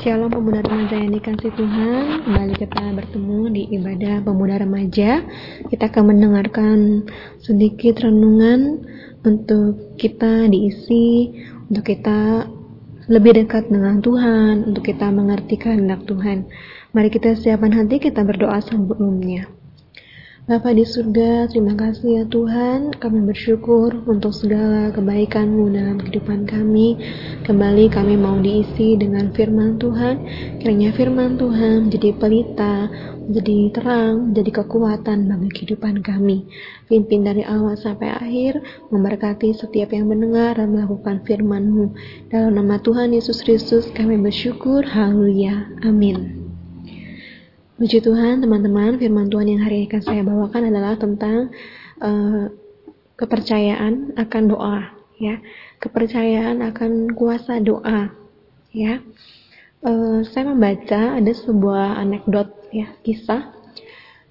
Shalom pemuda remaja yang dikasih Tuhan. Kembali kita bertemu di ibadah pemuda remaja. Kita akan mendengarkan sedikit renungan Untuk kita diisi Untuk kita lebih dekat dengan Tuhan Untuk kita mengerti kehendak Tuhan. Mari kita siapkan hati kita berdoa sebelumnya Bapa di surga, terima kasih ya Tuhan. Kami bersyukur untuk segala kebaikan-Mu dalam kehidupan kami. Kembali kami mau diisi dengan firman Tuhan. Kiranya firman Tuhan menjadi pelita, menjadi terang, menjadi kekuatan bagi kehidupan kami. Pimpin dari awal sampai akhir, memberkati setiap yang mendengar dan melakukan firman-Mu. Dalam nama Tuhan Yesus Kristus kami bersyukur. Haleluya. Amin. Puji Tuhan, teman-teman, firman Tuhan yang hari ini akan saya bawakan adalah tentang uh, kepercayaan akan doa, ya. Kepercayaan akan kuasa doa, ya. Uh, saya membaca ada sebuah anekdot, ya, kisah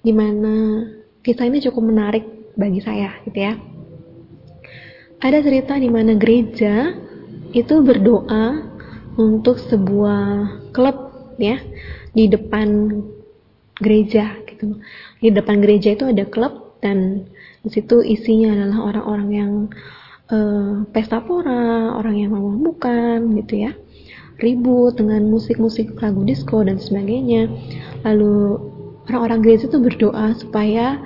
di mana kisah ini cukup menarik bagi saya, gitu ya. Ada cerita di mana gereja itu berdoa untuk sebuah klub, ya, di depan gereja gitu. Di depan gereja itu ada klub dan di situ isinya adalah orang-orang yang uh, pesta pora, orang yang bukan gitu ya. Ribut dengan musik-musik lagu disco dan sebagainya. Lalu orang-orang gereja itu berdoa supaya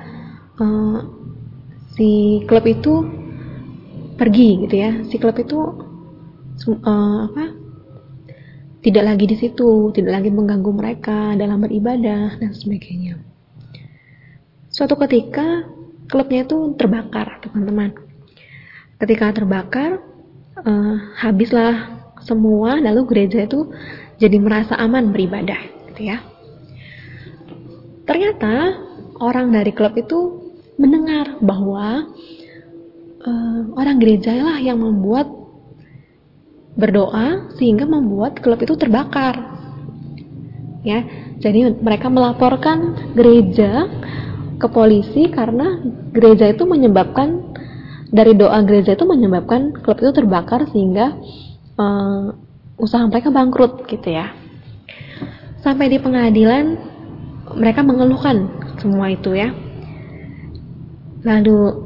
uh, si klub itu pergi gitu ya. Si klub itu uh, apa? Tidak lagi di situ, tidak lagi mengganggu mereka dalam beribadah dan sebagainya. Suatu ketika klubnya itu terbakar, teman-teman. Ketika terbakar, uh, habislah semua, lalu gereja itu jadi merasa aman beribadah, gitu ya. Ternyata orang dari klub itu mendengar bahwa uh, orang gereja lah yang membuat berdoa sehingga membuat klub itu terbakar. Ya, jadi mereka melaporkan gereja ke polisi karena gereja itu menyebabkan dari doa gereja itu menyebabkan klub itu terbakar sehingga uh, usaha mereka bangkrut gitu ya. Sampai di pengadilan mereka mengeluhkan semua itu ya. Lalu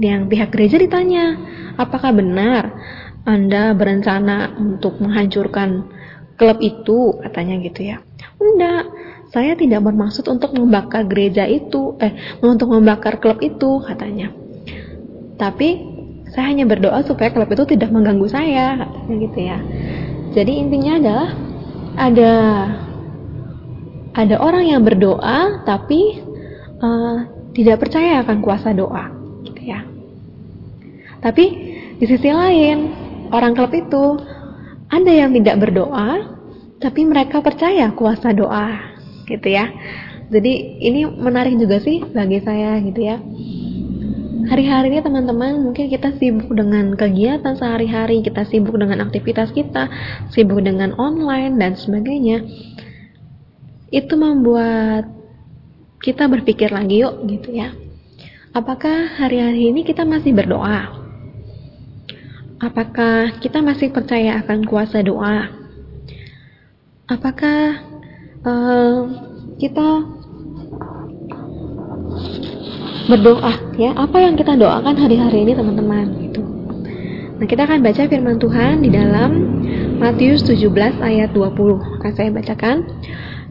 yang pihak gereja ditanya, apakah benar anda berencana untuk menghancurkan klub itu, katanya gitu ya. Enggak, saya tidak bermaksud untuk membakar gereja itu, eh, untuk membakar klub itu, katanya. Tapi saya hanya berdoa supaya klub itu tidak mengganggu saya, katanya gitu ya. Jadi intinya adalah ada ada orang yang berdoa tapi uh, tidak percaya akan kuasa doa, gitu ya. Tapi di sisi lain orang klub itu. Ada yang tidak berdoa tapi mereka percaya kuasa doa gitu ya. Jadi ini menarik juga sih bagi saya gitu ya. Hari-hari ini teman-teman mungkin kita sibuk dengan kegiatan sehari-hari kita sibuk dengan aktivitas kita sibuk dengan online dan sebagainya. Itu membuat kita berpikir lagi yuk gitu ya. Apakah hari-hari ini kita masih berdoa Apakah kita masih percaya akan kuasa doa? Apakah uh, kita berdoa ya? Apa yang kita doakan hari-hari ini teman-teman gitu. Nah, kita akan baca firman Tuhan di dalam Matius 17 ayat 20. Akan saya bacakan.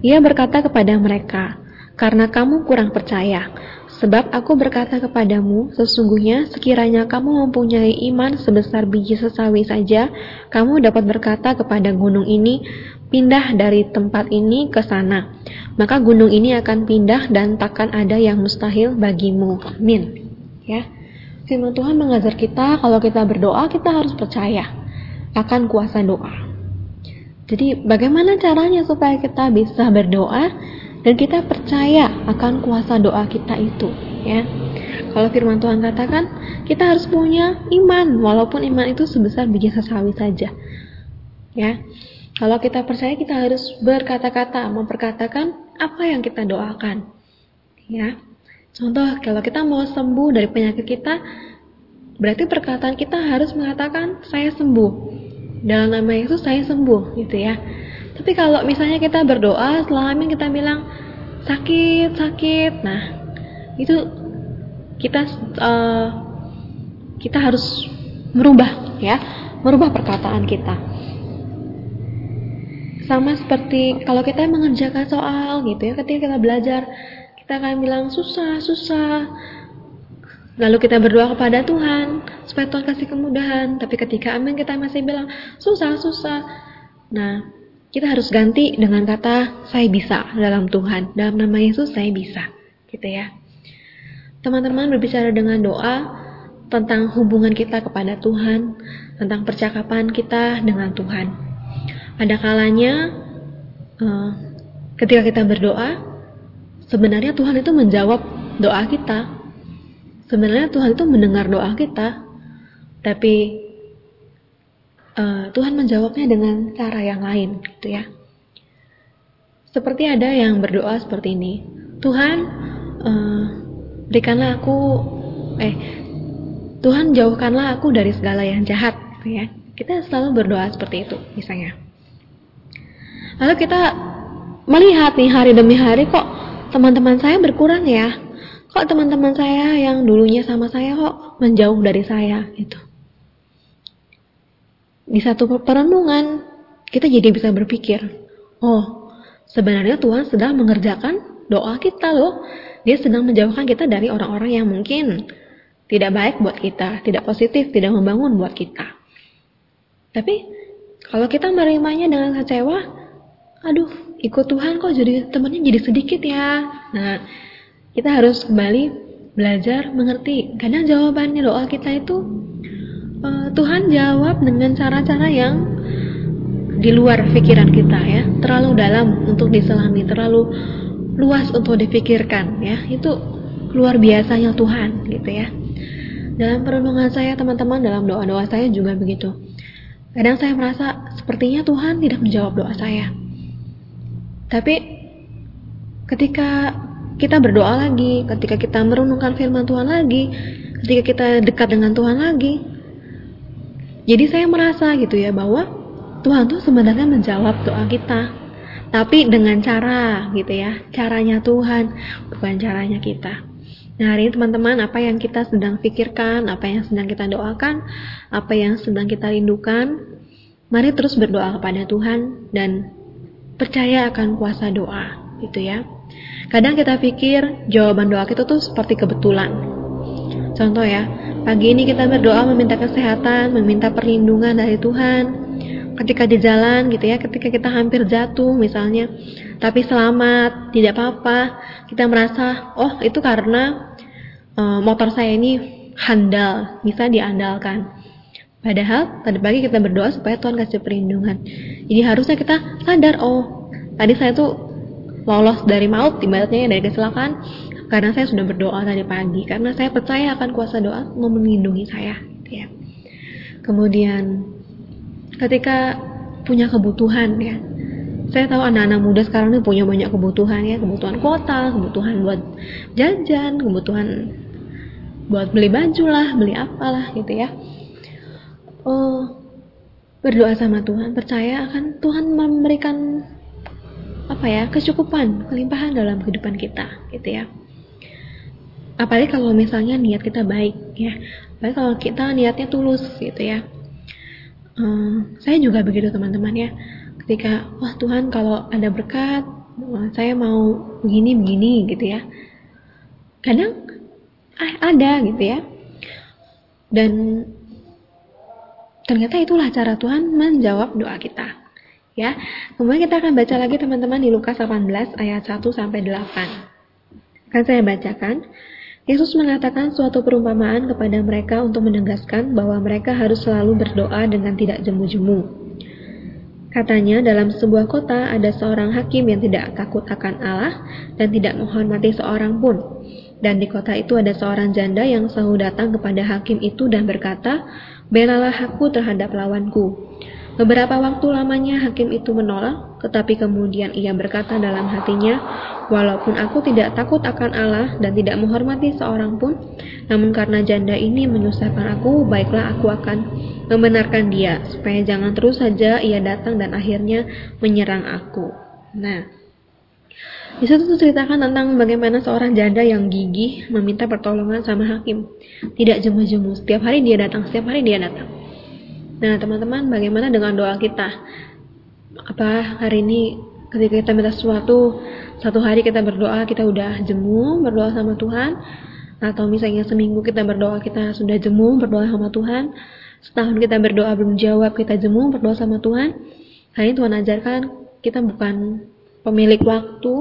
Ia berkata kepada mereka, "Karena kamu kurang percaya, Sebab aku berkata kepadamu, sesungguhnya sekiranya kamu mempunyai iman sebesar biji sesawi saja, kamu dapat berkata kepada gunung ini, pindah dari tempat ini ke sana. Maka gunung ini akan pindah dan takkan ada yang mustahil bagimu. Amin. Ya. Firman Tuhan mengajar kita kalau kita berdoa kita harus percaya akan kuasa doa. Jadi bagaimana caranya supaya kita bisa berdoa? Dan kita percaya akan kuasa doa kita itu ya. Kalau firman Tuhan katakan kita harus punya iman walaupun iman itu sebesar biji sesawi saja ya. Kalau kita percaya kita harus berkata-kata memperkatakan apa yang kita doakan ya. Contoh kalau kita mau sembuh dari penyakit kita berarti perkataan kita harus mengatakan saya sembuh. Dalam nama Yesus saya sembuh gitu ya Tapi kalau misalnya kita berdoa setelah hamil kita bilang sakit sakit, nah itu kita uh, kita harus merubah ya, merubah perkataan kita. Sama seperti kalau kita mengerjakan soal gitu ya, ketika kita belajar kita akan bilang susah, susah. Lalu kita berdoa kepada Tuhan supaya Tuhan kasih kemudahan. Tapi ketika amin kita masih bilang susah, susah. Nah, kita harus ganti dengan kata saya bisa dalam Tuhan. Dalam nama Yesus saya bisa. Gitu ya. Teman-teman berbicara dengan doa tentang hubungan kita kepada Tuhan, tentang percakapan kita dengan Tuhan. Ada kalanya uh, ketika kita berdoa, sebenarnya Tuhan itu menjawab doa kita sebenarnya Tuhan itu mendengar doa kita, tapi uh, Tuhan menjawabnya dengan cara yang lain, gitu ya. Seperti ada yang berdoa seperti ini, Tuhan uh, berikanlah aku, eh Tuhan jauhkanlah aku dari segala yang jahat, gitu ya. Kita selalu berdoa seperti itu, misalnya. Lalu kita melihat nih hari demi hari kok teman-teman saya berkurang ya kok teman-teman saya yang dulunya sama saya kok menjauh dari saya itu di satu perenungan kita jadi bisa berpikir oh sebenarnya Tuhan sedang mengerjakan doa kita loh. Dia sedang menjauhkan kita dari orang-orang yang mungkin tidak baik buat kita tidak positif tidak membangun buat kita. Tapi kalau kita menerimanya dengan kecewa aduh ikut Tuhan kok jadi temannya jadi sedikit ya. Nah kita harus kembali belajar mengerti. Kadang jawabannya doa kita itu uh, Tuhan jawab dengan cara-cara yang di luar pikiran kita ya, terlalu dalam untuk diselami, terlalu luas untuk dipikirkan ya. Itu luar biasanya Tuhan gitu ya. Dalam perenungan saya teman-teman, dalam doa-doa saya juga begitu. Kadang saya merasa sepertinya Tuhan tidak menjawab doa saya. Tapi ketika kita berdoa lagi, ketika kita merenungkan firman Tuhan lagi, ketika kita dekat dengan Tuhan lagi. Jadi saya merasa gitu ya bahwa Tuhan tuh sebenarnya menjawab doa kita. Tapi dengan cara gitu ya, caranya Tuhan, bukan caranya kita. Nah hari ini teman-teman, apa yang kita sedang pikirkan, apa yang sedang kita doakan, apa yang sedang kita rindukan, mari terus berdoa kepada Tuhan dan percaya akan kuasa doa, gitu ya. Kadang kita pikir jawaban doa kita tuh seperti kebetulan. Contoh ya, pagi ini kita berdoa meminta kesehatan, meminta perlindungan dari Tuhan. Ketika di jalan gitu ya, ketika kita hampir jatuh misalnya, tapi selamat, tidak apa-apa, kita merasa, oh itu karena uh, motor saya ini handal, bisa diandalkan. Padahal tadi pagi kita berdoa supaya Tuhan kasih perlindungan. Jadi harusnya kita sadar, oh tadi saya tuh lolos dari maut ibaratnya dari kecelakaan karena saya sudah berdoa tadi pagi karena saya percaya akan kuasa doa melindungi saya ya. Kemudian ketika punya kebutuhan ya. Saya tahu anak-anak muda sekarang ini punya banyak kebutuhan ya. Kebutuhan kota kebutuhan buat jajan kebutuhan buat beli baju lah beli apalah gitu ya. Oh berdoa sama Tuhan percaya akan Tuhan memberikan apa ya kecukupan kelimpahan dalam kehidupan kita gitu ya apalagi kalau misalnya niat kita baik ya apalagi kalau kita niatnya tulus gitu ya um, saya juga begitu teman-teman ya ketika wah Tuhan kalau ada berkat saya mau begini begini gitu ya kadang ah, ada gitu ya dan ternyata itulah cara Tuhan menjawab doa kita ya. Kemudian kita akan baca lagi teman-teman di Lukas 18 ayat 1 sampai 8. Akan saya bacakan. Yesus mengatakan suatu perumpamaan kepada mereka untuk menegaskan bahwa mereka harus selalu berdoa dengan tidak jemu-jemu. Katanya, dalam sebuah kota ada seorang hakim yang tidak takut akan Allah dan tidak menghormati seorang pun. Dan di kota itu ada seorang janda yang selalu datang kepada hakim itu dan berkata, Belalah aku terhadap lawanku. Beberapa waktu lamanya hakim itu menolak, tetapi kemudian ia berkata dalam hatinya, Walaupun aku tidak takut akan Allah dan tidak menghormati seorang pun, namun karena janda ini menyusahkan aku, baiklah aku akan membenarkan dia, supaya jangan terus saja ia datang dan akhirnya menyerang aku. Nah, di situ ceritakan tentang bagaimana seorang janda yang gigih meminta pertolongan sama hakim. Tidak jemu-jemu, setiap hari dia datang, setiap hari dia datang. Nah, teman-teman, bagaimana dengan doa kita? Apa hari ini ketika kita minta sesuatu, satu hari kita berdoa, kita udah jemu berdoa sama Tuhan, atau misalnya seminggu kita berdoa, kita sudah jemu berdoa sama Tuhan, setahun kita berdoa belum jawab, kita jemu berdoa sama Tuhan. Hari ini Tuhan ajarkan kita bukan pemilik waktu,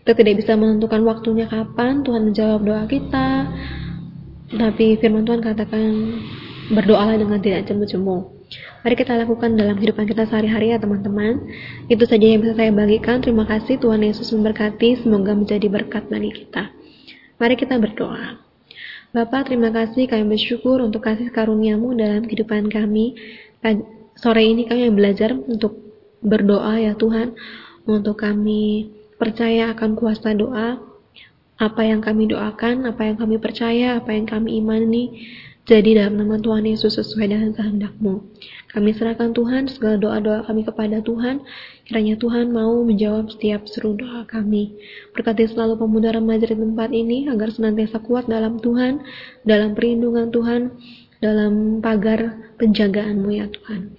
kita tidak bisa menentukan waktunya kapan Tuhan menjawab doa kita, tapi firman Tuhan katakan Berdoalah dengan tidak jemu-jemu. Mari kita lakukan dalam kehidupan kita sehari-hari ya teman-teman. Itu saja yang bisa saya bagikan. Terima kasih Tuhan Yesus memberkati. Semoga menjadi berkat bagi kita. Mari kita berdoa. Bapak, terima kasih kami bersyukur untuk kasih karuniamu dalam kehidupan kami. Sore ini kami belajar untuk berdoa ya Tuhan. Untuk kami percaya akan kuasa doa. Apa yang kami doakan, apa yang kami percaya, apa yang kami imani jadi dalam nama Tuhan Yesus sesuai dengan kehendakmu. Kami serahkan Tuhan segala doa-doa kami kepada Tuhan. Kiranya Tuhan mau menjawab setiap seru doa kami. Berkati selalu pemuda remaja di tempat ini agar senantiasa kuat dalam Tuhan, dalam perlindungan Tuhan, dalam pagar penjagaanmu ya Tuhan.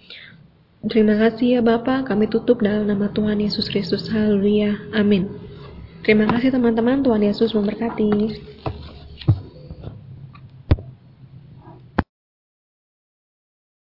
Terima kasih ya Bapak, kami tutup dalam nama Tuhan Yesus Kristus. Haleluya. Amin. Terima kasih teman-teman, Tuhan Yesus memberkati.